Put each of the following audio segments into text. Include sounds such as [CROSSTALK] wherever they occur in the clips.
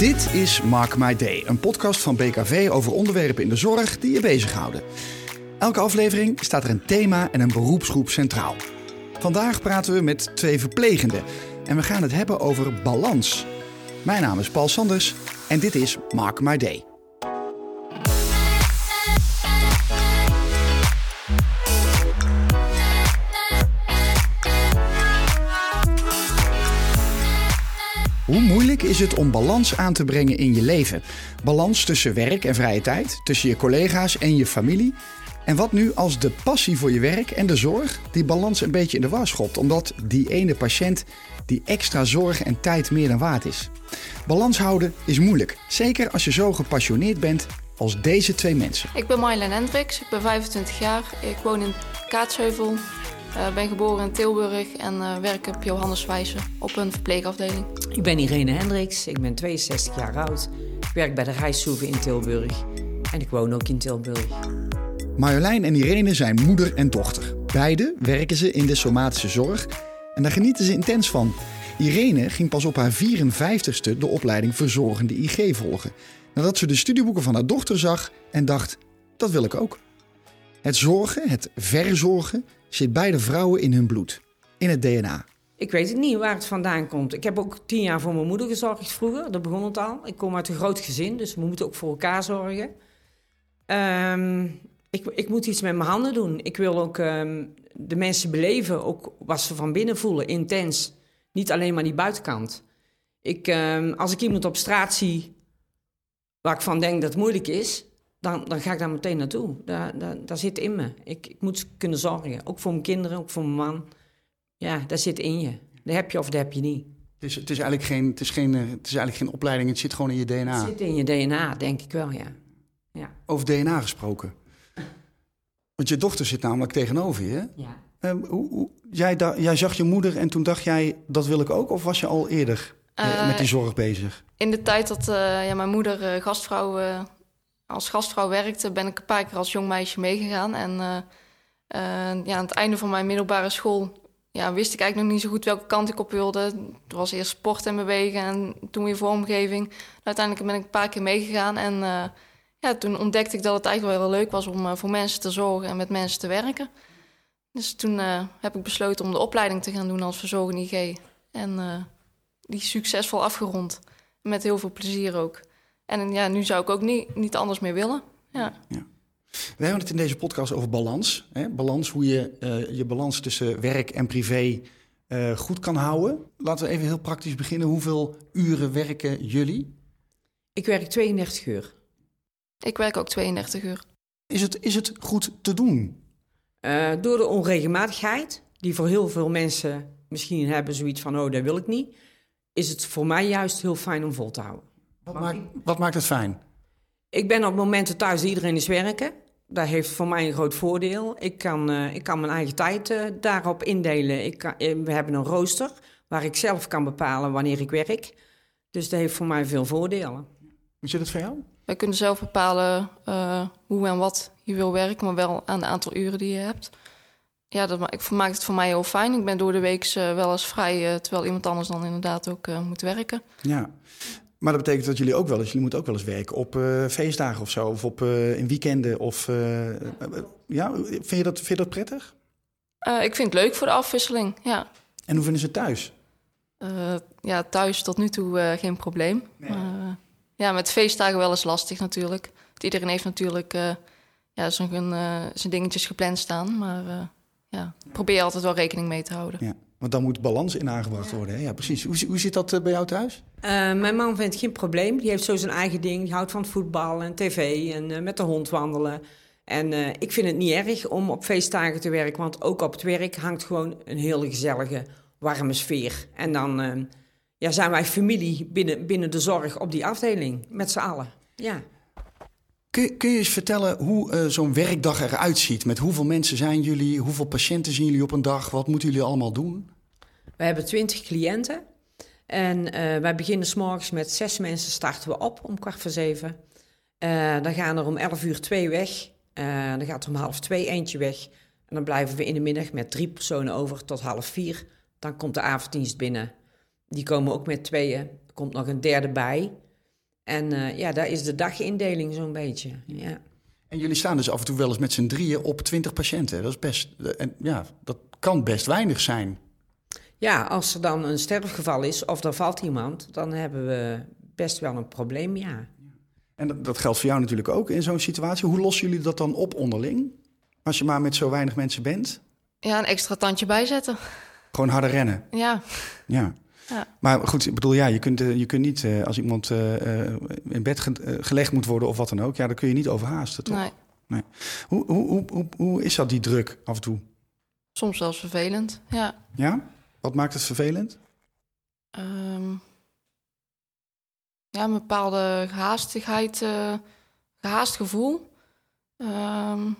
Dit is Mark My Day, een podcast van BKV over onderwerpen in de zorg die je bezighouden. Elke aflevering staat er een thema en een beroepsgroep centraal. Vandaag praten we met twee verplegenden en we gaan het hebben over balans. Mijn naam is Paul Sanders en dit is Mark My Day. Hoe moeilijk is het om balans aan te brengen in je leven? Balans tussen werk en vrije tijd, tussen je collega's en je familie. En wat nu als de passie voor je werk en de zorg die balans een beetje in de war schopt, omdat die ene patiënt die extra zorg en tijd meer dan waard is? Balans houden is moeilijk, zeker als je zo gepassioneerd bent als deze twee mensen. Ik ben Marjolein Hendricks, ik ben 25 jaar. Ik woon in Kaatsheuvel, uh, ben geboren in Tilburg en uh, werk op Johannes Wijzen op een verpleegafdeling. Ik ben Irene Hendricks, ik ben 62 jaar oud. Ik werk bij de Rijssoeven in Tilburg en ik woon ook in Tilburg. Marjolein en Irene zijn moeder en dochter. Beide werken ze in de somatische zorg en daar genieten ze intens van. Irene ging pas op haar 54ste de opleiding verzorgende IG volgen. Nadat ze de studieboeken van haar dochter zag en dacht: dat wil ik ook. Het zorgen, het verzorgen, zit beide vrouwen in hun bloed, in het DNA. Ik weet het niet waar het vandaan komt. Ik heb ook tien jaar voor mijn moeder gezorgd vroeger, dat begon het al. Ik kom uit een groot gezin, dus we moeten ook voor elkaar zorgen. Um, ik, ik, moet iets met mijn handen doen. Ik wil ook um, de mensen beleven, ook wat ze van binnen voelen, intens. Niet alleen maar die buitenkant. Ik, um, als ik iemand op straat zie waar ik van denk dat het moeilijk is, dan, dan ga ik daar meteen naartoe. Daar, daar, daar zit in me. Ik, ik moet kunnen zorgen. Ook voor mijn kinderen, ook voor mijn man. Ja, dat zit in je. Dat heb je of dat heb je niet. Dus het is eigenlijk geen, het is geen, het is eigenlijk geen opleiding, het zit gewoon in je DNA. Het zit in je DNA, denk ik wel, ja. ja. Over DNA gesproken. [LAUGHS] Want je dochter zit namelijk tegenover je. Ja. Um, hoe, hoe, jij, da, jij zag je moeder en toen dacht jij, dat wil ik ook? Of was je al eerder uh, met die zorg bezig? In de tijd dat uh, ja, mijn moeder uh, gastvrouw als gastvrouw werkte, ben ik een paar keer als jong meisje meegegaan. En uh, uh, ja, aan het einde van mijn middelbare school ja, wist ik eigenlijk nog niet zo goed welke kant ik op wilde. Het was eerst sport en bewegen en toen weer vormgeving. Uiteindelijk ben ik een paar keer meegegaan en uh, ja, toen ontdekte ik dat het eigenlijk wel heel leuk was om voor mensen te zorgen en met mensen te werken. Dus toen heb ik besloten om de opleiding te gaan doen als verzorgende IG. En die succesvol afgerond. Met heel veel plezier ook. En ja, nu zou ik ook niet, niet anders meer willen. Ja. ja. We hebben het in deze podcast over balans. Hè? Balans, hoe je uh, je balans tussen werk en privé uh, goed kan houden. Laten we even heel praktisch beginnen. Hoeveel uren werken jullie? Ik werk 32 uur. Ik werk ook 32 uur. Is het, is het goed te doen? Uh, door de onregelmatigheid, die voor heel veel mensen misschien hebben zoiets van: oh, dat wil ik niet. Is het voor mij juist heel fijn om vol te houden. Wat maakt, wat maakt het fijn? Ik ben op momenten thuis, iedereen is werken. Dat heeft voor mij een groot voordeel. Ik kan, uh, ik kan mijn eigen tijd uh, daarop indelen. Ik kan, uh, we hebben een rooster waar ik zelf kan bepalen wanneer ik werk. Dus dat heeft voor mij veel voordelen. Hoe zit het voor jou? Wij kunnen zelf bepalen hoe en wat je wil werken, maar wel aan het aantal uren die je hebt. Ja, dat maakt het voor mij heel fijn. Ik ben door de week wel eens vrij, terwijl iemand anders dan inderdaad ook moet werken. Ja, maar dat betekent dat jullie ook wel eens, jullie moeten ook wel eens werken op uh, feestdagen of zo, of op uh, in weekenden. Of, uh, ja, vind je, dat, vind je dat prettig? ik vind het leuk voor de afwisseling, ja. En hoe vinden ze het thuis? ja, thuis tot nu toe geen probleem. Nee. ja, met feestdagen wel eens lastig natuurlijk. Want iedereen heeft natuurlijk ja, zijn, zijn dingetjes gepland staan. Maar ja, probeer altijd wel rekening mee te houden. Ja. Want dan moet balans in aangebracht worden. Hè? Ja, precies. Hoe, hoe zit dat bij jou thuis? Uh, mijn man vindt geen probleem. Die heeft zo zijn eigen ding. Die houdt van voetbal en tv en uh, met de hond wandelen. En uh, ik vind het niet erg om op feestdagen te werken. Want ook op het werk hangt gewoon een hele gezellige, warme sfeer. En dan ja, zijn wij familie binnen, binnen de zorg op die afdeling. Met z'n allen. Ja. Kun, je eens vertellen hoe uh, zo'n werkdag eruit ziet? Met hoeveel mensen zijn jullie? Hoeveel patiënten zien jullie op een dag? Wat moeten jullie allemaal doen? We hebben twintig cliënten. En uh, wij beginnen s morgens met zes mensen starten we op om kwart voor zeven. Uh, dan gaan er om elf uur twee weg. dan gaat er om half twee eentje weg. En dan blijven we in de middag met drie personen over tot half vier. Dan komt de avonddienst binnen. Die komen ook met tweeën. Er komt nog een derde bij. En uh, ja, daar is de dagindeling zo'n beetje. Ja. En jullie staan dus af en toe wel eens met z'n drieën op 20 patiënten. Dat is best, en ja, dat kan best weinig zijn. Ja, als er dan een sterfgeval is of er valt iemand, dan hebben we best wel een probleem, ja. En dat, dat geldt voor jou natuurlijk ook in zo'n situatie. Hoe lossen jullie dat dan op onderling? Als je maar met zo weinig mensen bent? Ja, een extra tandje bijzetten. Gewoon harder rennen? Ja. Ja. Ja. Maar goed, ik bedoel, ja, je kunt, eh, je kunt niet, uh, als iemand uh, in bed gelegd moet worden of wat dan ook, ja, dan kun je niet overhaasten, toch? Nee. nee. Hoe, hoe, hoe, hoe, hoe is dat, die druk af en toe? Soms zelfs vervelend, ja. Ja? Wat maakt het vervelend? Um, ja, een bepaalde gehaastigheid, gehaast gevoel. Um,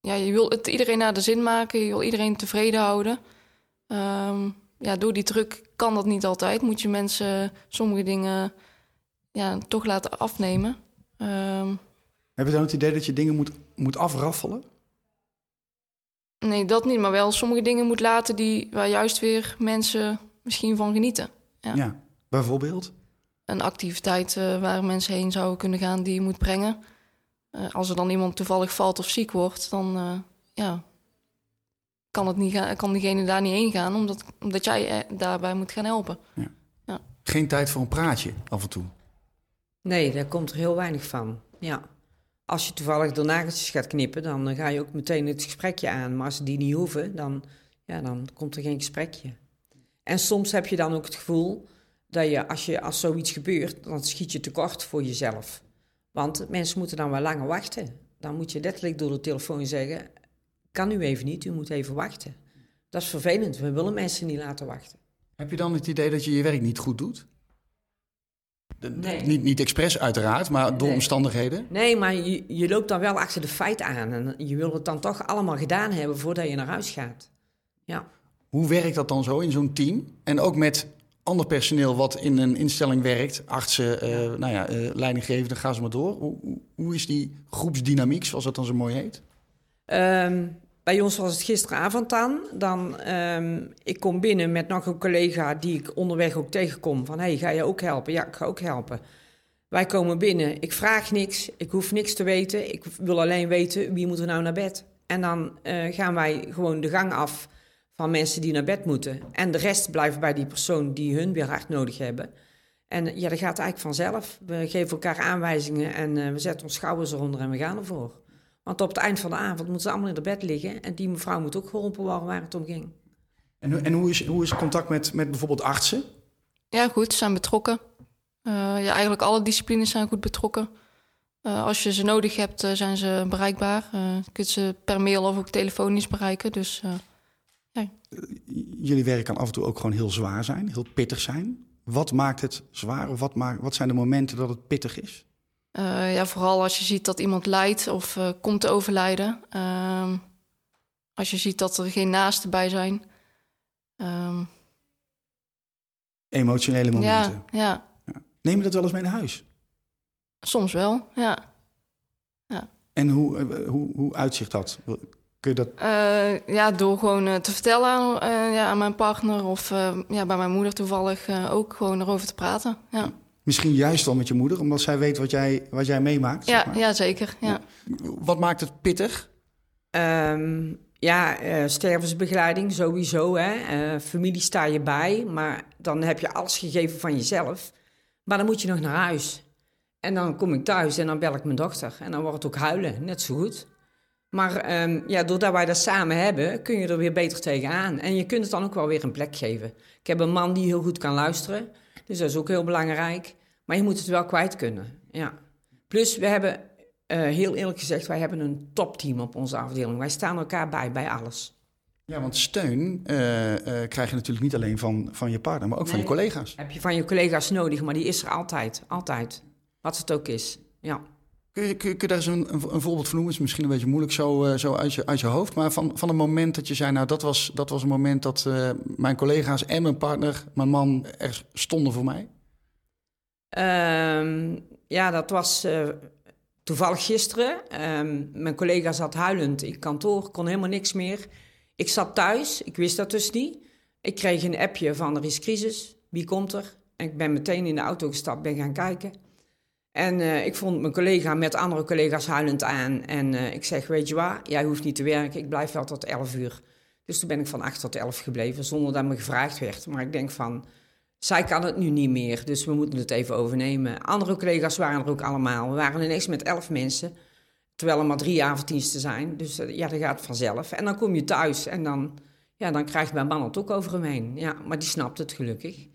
ja, je wil het iedereen naar de zin maken, je wil iedereen tevreden houden. Um, ja, door die druk kan dat niet altijd. Moet je mensen sommige dingen ja, toch laten afnemen. Um, Heb je dan het idee dat je dingen moet, moet afraffelen? Nee, dat niet. Maar wel sommige dingen moet laten die, waar juist weer mensen misschien van genieten. Ja, ja bijvoorbeeld? Een activiteit uh, waar mensen heen zouden kunnen gaan die je moet brengen. Uh, als er dan iemand toevallig valt of ziek wordt, dan uh, ja, kan, het niet gaan, kan diegene daar niet heen gaan, omdat, omdat jij daarbij moet gaan helpen. Ja. ja. Geen tijd voor een praatje af en toe? Nee, daar komt er heel weinig van. Ja. Als je toevallig de nageltjes gaat knippen, dan ga je ook meteen het gesprekje aan. Maar als die niet hoeven, dan, ja, dan komt er geen gesprekje. En soms heb je dan ook het gevoel dat je als, je, als zoiets gebeurt, dan schiet je tekort voor jezelf. Want mensen moeten dan wel langer wachten. Dan moet je letterlijk door de telefoon zeggen: kan u even niet, u moet even wachten. Dat is vervelend, we willen mensen niet laten wachten. Heb je dan het idee dat je je werk niet goed doet? Nee. Niet, niet expres uiteraard, maar door omstandigheden? Nee, maar je, je loopt dan wel achter de feiten aan. En je wil het dan toch allemaal gedaan hebben voordat je naar huis gaat. Ja. Hoe werkt dat dan zo in zo'n team? En ook met ander personeel wat in een instelling werkt, artsen, uh, nou ja, uh, leidinggevenden, ga ze maar door. Hoe, hoe, is die groepsdynamiek, zoals dat dan zo mooi heet? Um, bij ons was het gisteravond dan. dan um, ik kom binnen met nog een collega die ik onderweg ook tegenkom. Van, hey, ga je ook helpen? Ja, ik ga ook helpen. Wij komen binnen, ik vraag niks, ik hoef niks te weten. Ik wil alleen weten, wie moet er nou naar bed? En dan uh, gaan wij gewoon de gang af van mensen die naar bed moeten. En de rest blijft bij die persoon die hun weer hard nodig hebben. En ja, dat gaat eigenlijk vanzelf. We geven elkaar aanwijzingen en uh, we zetten ons schouders eronder en we gaan ervoor. Want op het eind van de avond moeten ze allemaal in de bed liggen. En die mevrouw moet ook geholpen worden waar het om ging. En, en hoe, is, hoe is contact met, met bijvoorbeeld artsen? Ja, goed. Ze zijn betrokken. Uh, ja, eigenlijk alle disciplines zijn goed betrokken. Uh, als je ze nodig hebt, uh, zijn ze bereikbaar. je kunt ze per mail of ook telefonisch bereiken. Dus, ja. Jullie werk kan af en toe ook gewoon heel zwaar zijn, heel pittig zijn. Wat maakt het zwaar of wat, maakt, wat zijn de momenten dat het pittig is? Uh, ja, vooral als je ziet dat iemand lijdt of uh, komt te overlijden. Uh, als je ziet dat er geen naasten bij zijn. Ehm, Emotionele momenten. Ja, ja. ja, Neem je dat wel eens mee naar huis? Soms wel, ja. ja. En hoe, eh, hoe, hoe uitzicht dat? Kun je dat... ja, door gewoon te vertellen aan, ja, aan mijn partner of ja, bij mijn moeder toevallig ook gewoon erover te praten. Ja. Misschien juist wel met je moeder, omdat zij weet wat jij, wat jij meemaakt. Ja, zeg maar. ja zeker. Ja. Wat maakt het pittig? Um, ja, uh, stervensbegeleiding sowieso. Hè. Uh, familie sta je bij, maar dan heb je alles gegeven van jezelf. Maar dan moet je nog naar huis. En dan kom ik thuis en dan bel ik mijn dochter. En dan wordt het ook huilen, net zo goed. Maar um, ja, doordat wij dat samen hebben, kun je er weer beter tegenaan. En je kunt het dan ook wel weer een plek geven. Ik heb een man die heel goed kan luisteren. Dus dat is ook heel belangrijk. Maar je moet het wel kwijt kunnen. Ja. Plus, we hebben, uh, heel eerlijk gezegd, wij hebben een topteam op onze afdeling. Wij staan elkaar bij, bij alles. Ja, want steun uh, uh, krijg je natuurlijk niet alleen van, van je partner, maar ook nee, van je collega's. Heb je van je collega's nodig, maar die is er altijd. Altijd. Wat het ook is. Ja. Kun je, daar eens een, een, voorbeeld van noemen? is misschien een beetje moeilijk zo, uh, zo uit, je, uit je hoofd. Maar van, van een moment dat je zei, nou dat was, dat was een moment dat uh, mijn collega's en mijn partner, mijn man, er stonden voor mij? Um, ja, dat was uh, toevallig gisteren. Um, mijn collega zat huilend in kantoor, kon helemaal niks meer. Ik zat thuis, ik wist dat dus niet. Ik kreeg een appje van er is crisis, wie komt er? En ik ben meteen in de auto gestapt, ben gaan kijken. En eh, ik vond mijn collega met andere collega's huilend aan. En eh, ik zeg, weet je waar, jij hoeft niet te werken, ik blijf wel tot 11 uur. Dus toen ben ik van 8 tot 11 gebleven, zonder dat me gevraagd werd. Maar ik denk van, zij kan het nu niet meer, dus we moeten het even overnemen. Andere collega's waren er ook allemaal. We waren ineens met 11 mensen, terwijl er maar drie avonddiensten zijn. Dus eh, ja, dat gaat vanzelf. En dan kom je thuis en dan, ja, dan krijgt mijn man het ook over hem heen. Ja, maar die snapt het gelukkig.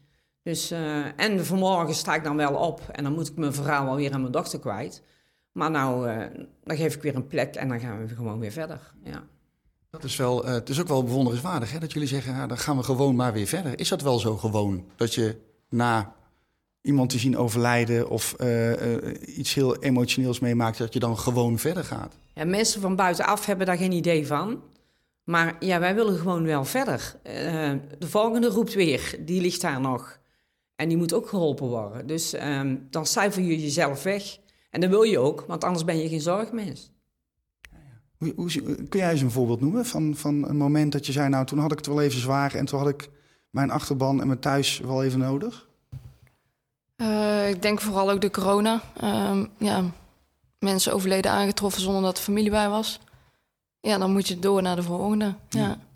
Dus, uh, en vanmorgen sta ik dan wel op en dan moet ik mijn verhaal wel weer aan mijn dochter kwijt. Maar nou, uh, dan geef ik weer een plek en dan gaan we gewoon weer verder. Ja. Dat is wel, uh, het is ook wel bewonderenswaardig hè, dat jullie zeggen, ja, dan gaan we gewoon maar weer verder. Is dat wel zo gewoon? Dat je na iemand te zien overlijden of iets heel emotioneels meemaakt, dat je dan gewoon verder gaat? Ja, mensen van buitenaf hebben daar geen idee van. Maar ja, wij willen gewoon wel verder. de volgende roept weer, die ligt daar nog. En die moet ook geholpen worden. Dus um, dan cijfer je jezelf weg. En dat wil je ook, want anders ben je geen zorgmens. Hoe, hoe, kun jij eens een voorbeeld noemen van, van een moment dat je zei... nou, toen had ik het wel even zwaar en toen had ik mijn achterban en mijn thuis wel even nodig? Uh, ik denk vooral ook de corona. Uh, ja, mensen overleden aangetroffen zonder dat er familie bij was. Ja, dan moet je door naar de volgende. ja. ja.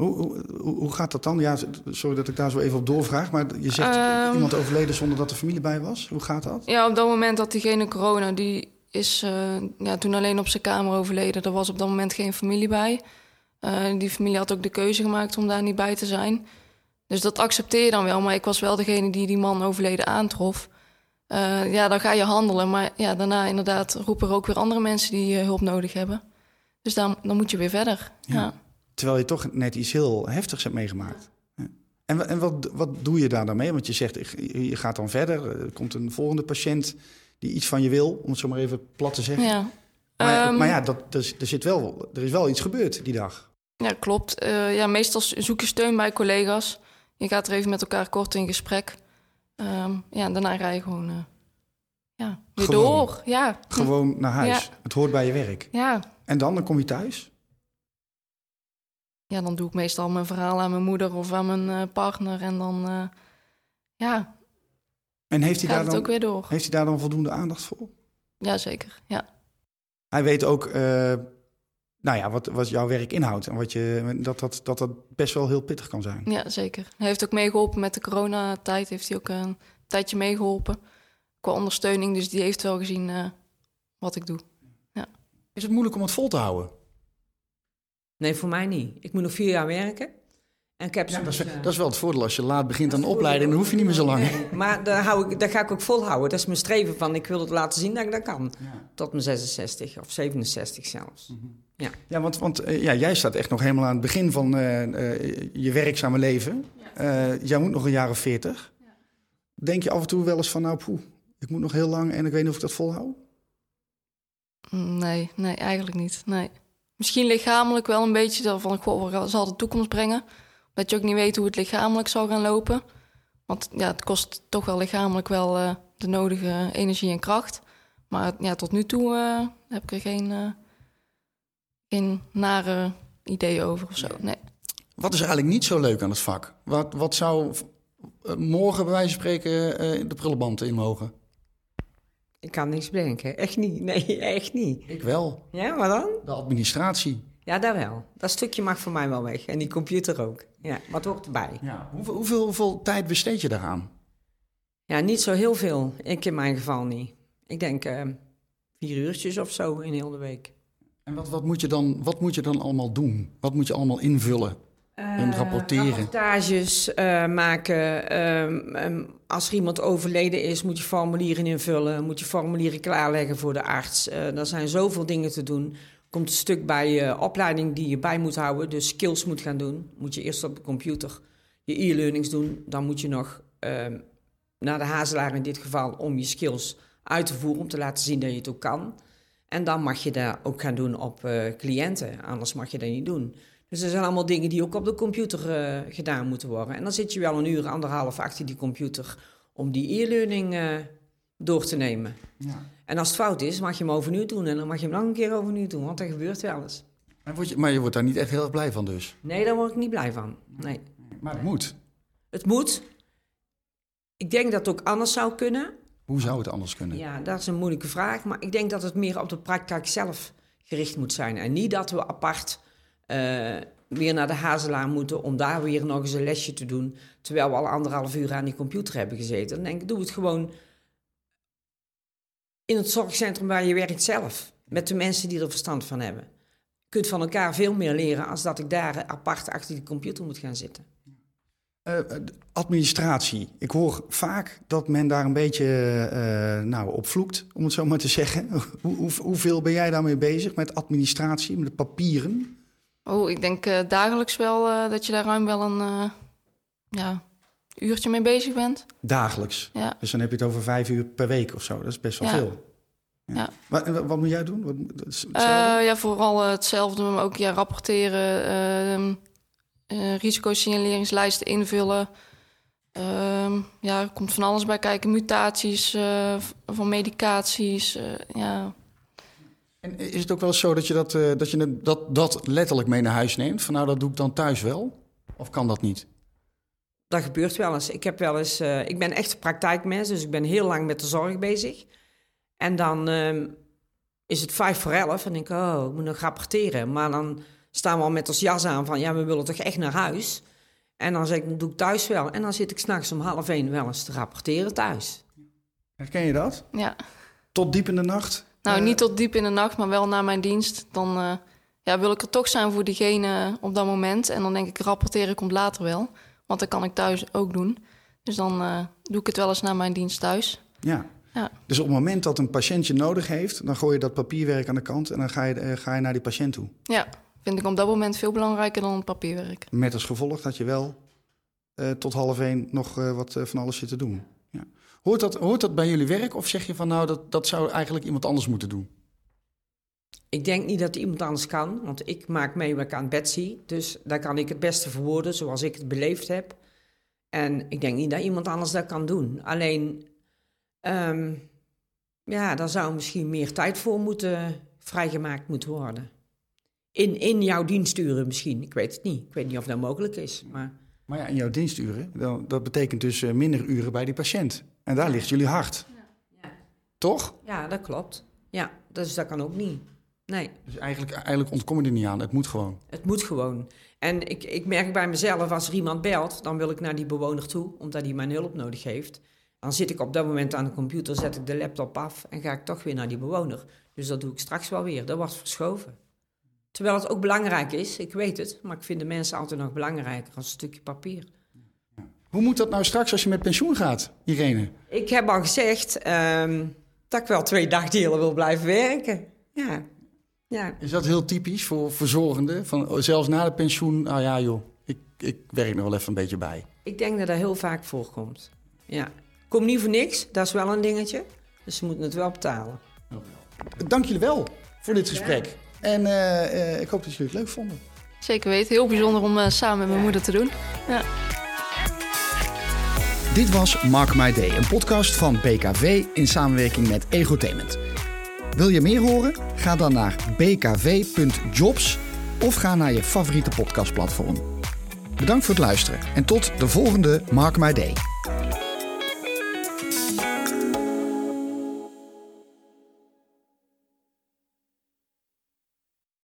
Hoe, hoe, hoe, gaat dat dan? Ja, sorry dat ik daar zo even op doorvraag, maar je zegt um, iemand overleden zonder dat er familie bij was. Hoe gaat dat? Ja, op dat moment dat diegene corona, die is uh, ja, toen alleen op zijn kamer overleden. Er was op dat moment geen familie bij. Uh, die familie had ook de keuze gemaakt om daar niet bij te zijn. Dus dat accepteer je dan wel, maar ik was wel degene die die man overleden aantrof. Uh, ja, dan ga je handelen, maar ja, daarna inderdaad roepen er ook weer andere mensen die hulp nodig hebben. Dus dan, dan moet je weer verder. ja. ja. Terwijl je toch net iets heel heftigs hebt meegemaakt. Ja. En, en wat, wat doe je daar dan mee? Want je zegt, je gaat dan verder. Er komt een volgende patiënt die iets van je wil, om het zo maar even plat te zeggen. Ja. Maar, um, maar ja, dat, er, er, zit wel, er is wel iets gebeurd die dag. Ja, klopt. Uh, ja, meestal zoek je steun bij collega's. Je gaat er even met elkaar kort in gesprek. Um, ja, en daarna rij je gewoon uh, ja, weer gewoon, door. Ja. Gewoon naar huis. Ja. Het hoort bij je werk. Ja. En dan, dan kom je thuis? Ja, dan doe ik meestal mijn verhaal aan mijn moeder of aan mijn uh, partner. En dan, uh, ja. En heeft hij, daar dan, ook weer door. heeft hij daar dan voldoende aandacht voor? Jazeker, ja. Hij weet ook, uh, nou ja, wat, wat jouw werk inhoudt. En wat je, dat, dat, dat dat best wel heel pittig kan zijn. Ja, zeker. Hij heeft ook meegeholpen met de coronatijd. Heeft hij ook een tijdje meegeholpen. Qua ondersteuning. Dus die heeft wel gezien wat ik doe. Ja. Is het moeilijk om het vol te houden? Nee, voor mij niet. Ik moet nog vier jaar werken. En ik heb ja, dat, is, dat, is, wel het voordeel. Als je laat begint aan de opleiding, dan hoef je niet meer zo lang. Nee, maar daar, hou ik, daar ga ik ook volhouden. Dat is mijn streven van, ik wil het laten zien dat ik dat kan. Ja. Tot mijn 66 of 67 zelfs. Mm -hmm. Ja, ja want, want uh, ja, jij staat echt nog helemaal aan het begin van uh, uh, je werkzame leven. Ja. jij moet nog een jaar of 40. Ja. Denk je af en toe wel eens van, nou poeh, ik moet nog heel lang en ik weet niet of ik dat volhoud? Nee, nee, eigenlijk niet. Nee. Misschien lichamelijk wel een beetje van, goh, wat zal de toekomst brengen? Dat je ook niet weet hoe het lichamelijk zal gaan lopen. Want ja, het kost toch wel lichamelijk wel uh, de nodige energie en kracht. Maar ja, tot nu toe uh, heb ik er geen, uh, geen nare ideeën over of zo. Nee. Wat is eigenlijk niet zo leuk aan het vak? Wat, wat zou morgen bij wijze van spreken de prullenband in mogen? Ik kan niks bedenken. Echt niet. [LAUGHS] Nee, echt niet. Ik wel. Ja, maar dan? De administratie. Ja, daar wel. Dat stukje mag voor mij wel weg. En die computer ook. Ja, wat hoort erbij. Ja. Hoeveel, hoeveel, hoeveel tijd besteed je daaraan? Ja, niet zo heel veel. Ik in mijn geval niet. Ik denk uh, vier uurtjes of zo in heel de week. En wat, wat, moet je dan, wat moet je dan allemaal doen? Wat moet je allemaal invullen? En rapporteren? Uh, rapportages uh, maken. Uh, als er iemand overleden is, moet je formulieren invullen. Moet je formulieren klaarleggen voor de arts. Uh, er zijn zoveel dingen te doen. Komt een stuk bij je opleiding die je bij moet houden. Dus skills moet gaan doen. Moet je eerst op de computer je e-learnings doen. Dan moet je nog ehm, naar de hazelaar in dit geval om je skills uit te voeren. Om te laten zien dat je het ook kan. En dan mag je dat ook gaan doen op cliënten. Anders mag je dat niet doen. Dus er zijn allemaal dingen die ook op de computer uh, gedaan moeten worden. En dan zit je wel een uur, anderhalf achter die computer om die e-learning uh, door te nemen. Ja. En als het fout is, mag je hem overnieuw doen. En dan mag je hem nog een keer overnieuw doen, want dat gebeurt wel eens. Word je, maar je wordt daar niet echt heel erg blij van dus? Nee, daar word ik niet blij van. Nee. Maar het moet. Het moet. Ik denk dat het ook anders zou kunnen. Hoe zou het anders kunnen? Ja, dat is een moeilijke vraag. Maar ik denk dat het meer op de praktijk zelf gericht moet zijn. En niet dat we apart weer naar de Hazelaar moeten om daar weer nog eens een lesje te doen. Terwijl we al anderhalf uur aan die computer hebben gezeten. Dan denk ik, doe het gewoon in het zorgcentrum waar je werkt zelf. Met de mensen die er verstand van hebben. Je kunt van elkaar veel meer leren als dat ik daar apart achter die computer moet gaan zitten. Uh, administratie. Ik hoor vaak dat men daar een beetje uh, nou, op vloekt, om het zo maar te zeggen. [LAUGHS] Hoe, hoe, hoeveel ben jij daarmee bezig met administratie, met de papieren? Oh, ik denk uh, dagelijks wel dat je daar ruim wel een ja, uurtje mee bezig bent. Dagelijks? Ja. Dus dan heb je het over vijf uur per week of zo. Dat is best wel ja. veel. Ja. ja. Wat, wat, moet jij doen? Wat, ja, vooral hetzelfde, maar ook ja, rapporteren ehm, risicosignaleringslijsten invullen. Uh, ja, er komt van alles bij kijken. Mutaties van medicaties. Ja. En is het ook wel eens zo dat je dat, dat je dat, dat letterlijk mee naar huis neemt? Van nou, dat doe ik dan thuis wel? Of kan dat niet? Dat gebeurt wel eens. Ik, heb wel eens, ik ben echt praktijkmens, dus ik ben heel lang met de zorg bezig. En dan ehm, is het vijf voor elf en denk ik, oh, ik moet nog rapporteren. Maar dan staan we al met ons jas aan van ja, we willen toch echt naar huis. En dan zeg ik, doe ik thuis wel. En dan zit ik s'nachts om half één wel eens te rapporteren thuis. Herken je dat? Ja. Tot diep in de nacht? Nou, uh, niet tot diep in de nacht, maar wel na mijn dienst. Dan uh, ja, wil ik er toch zijn voor diegene op dat moment. En dan denk ik, rapporteren komt later wel. Want dat kan ik thuis ook doen. Dus dan uh, doe ik het wel eens na mijn dienst thuis. Ja. ja. Dus op het moment dat een patiëntje nodig heeft... dan gooi je dat papierwerk aan de kant... en dan ga je, ga je naar die patiënt toe. Ja, vind ik op dat moment veel belangrijker dan het papierwerk. Met als gevolg dat je wel tot half één nog wat van alles zit te doen. Hoort, dat, hoort dat bij jullie werk of zeg je van nou dat, dat zou eigenlijk iemand anders moeten doen? Ik denk niet dat iemand anders kan, want ik maak mee wat ik aan zie. Dus daar kan ik het beste verwoorden zoals ik het beleefd heb. En ik denk niet dat iemand anders dat kan doen. Alleen, um, ja, daar zou misschien meer tijd voor moeten vrijgemaakt moeten worden in, in jouw diensturen misschien. Ik weet het niet. Ik weet niet of dat mogelijk is. Maar, maar ja, in jouw diensturen, dat betekent dus uh, minder uren bij die patiënt. En daar ligt jullie hart. Ja. Ja. Toch? Ja, dat klopt. Ja, dus dat kan ook niet. Nee. Dus eigenlijk, eigenlijk ontkom je er niet aan. Het moet gewoon. Het moet gewoon. En ik, ik merk bij mezelf, als er iemand belt, dan wil ik naar die bewoner toe, omdat hij mijn hulp nodig heeft. Dan zit ik op dat moment aan de computer, zet ik de laptop af en ga ik toch weer naar die bewoner. Dus dat doe ik straks wel weer. Dat wordt verschoven. Terwijl het ook belangrijk is, ik weet het, maar ik vind de mensen altijd nog belangrijker als een stukje papier. Hoe moet dat nou straks als je met pensioen gaat, Irene? Ik heb al gezegd um, dat ik wel twee dagdelen wil blijven werken. Ja. ja. Is dat heel typisch voor verzorgenden? Van, oh, zelfs na de pensioen, nou ja joh, ik, ik werk nog wel even een beetje bij. Ik denk dat dat heel vaak voorkomt. Ja. Kom niet voor niks, dat is wel een dingetje. Dus ze moeten het wel betalen. Dank jullie wel voor dit gesprek. Ja. En uh, uh, ik hoop dat jullie het leuk vonden. Zeker weten. Heel bijzonder om uh, samen met mijn moeder te doen. Ja. Dit was Mark My Day, een podcast van BKV in samenwerking met Egotainment. Wil je meer horen? Ga dan naar bkv.jobs of ga naar je favoriete podcastplatform. Bedankt voor het luisteren en tot de volgende Mark My Day.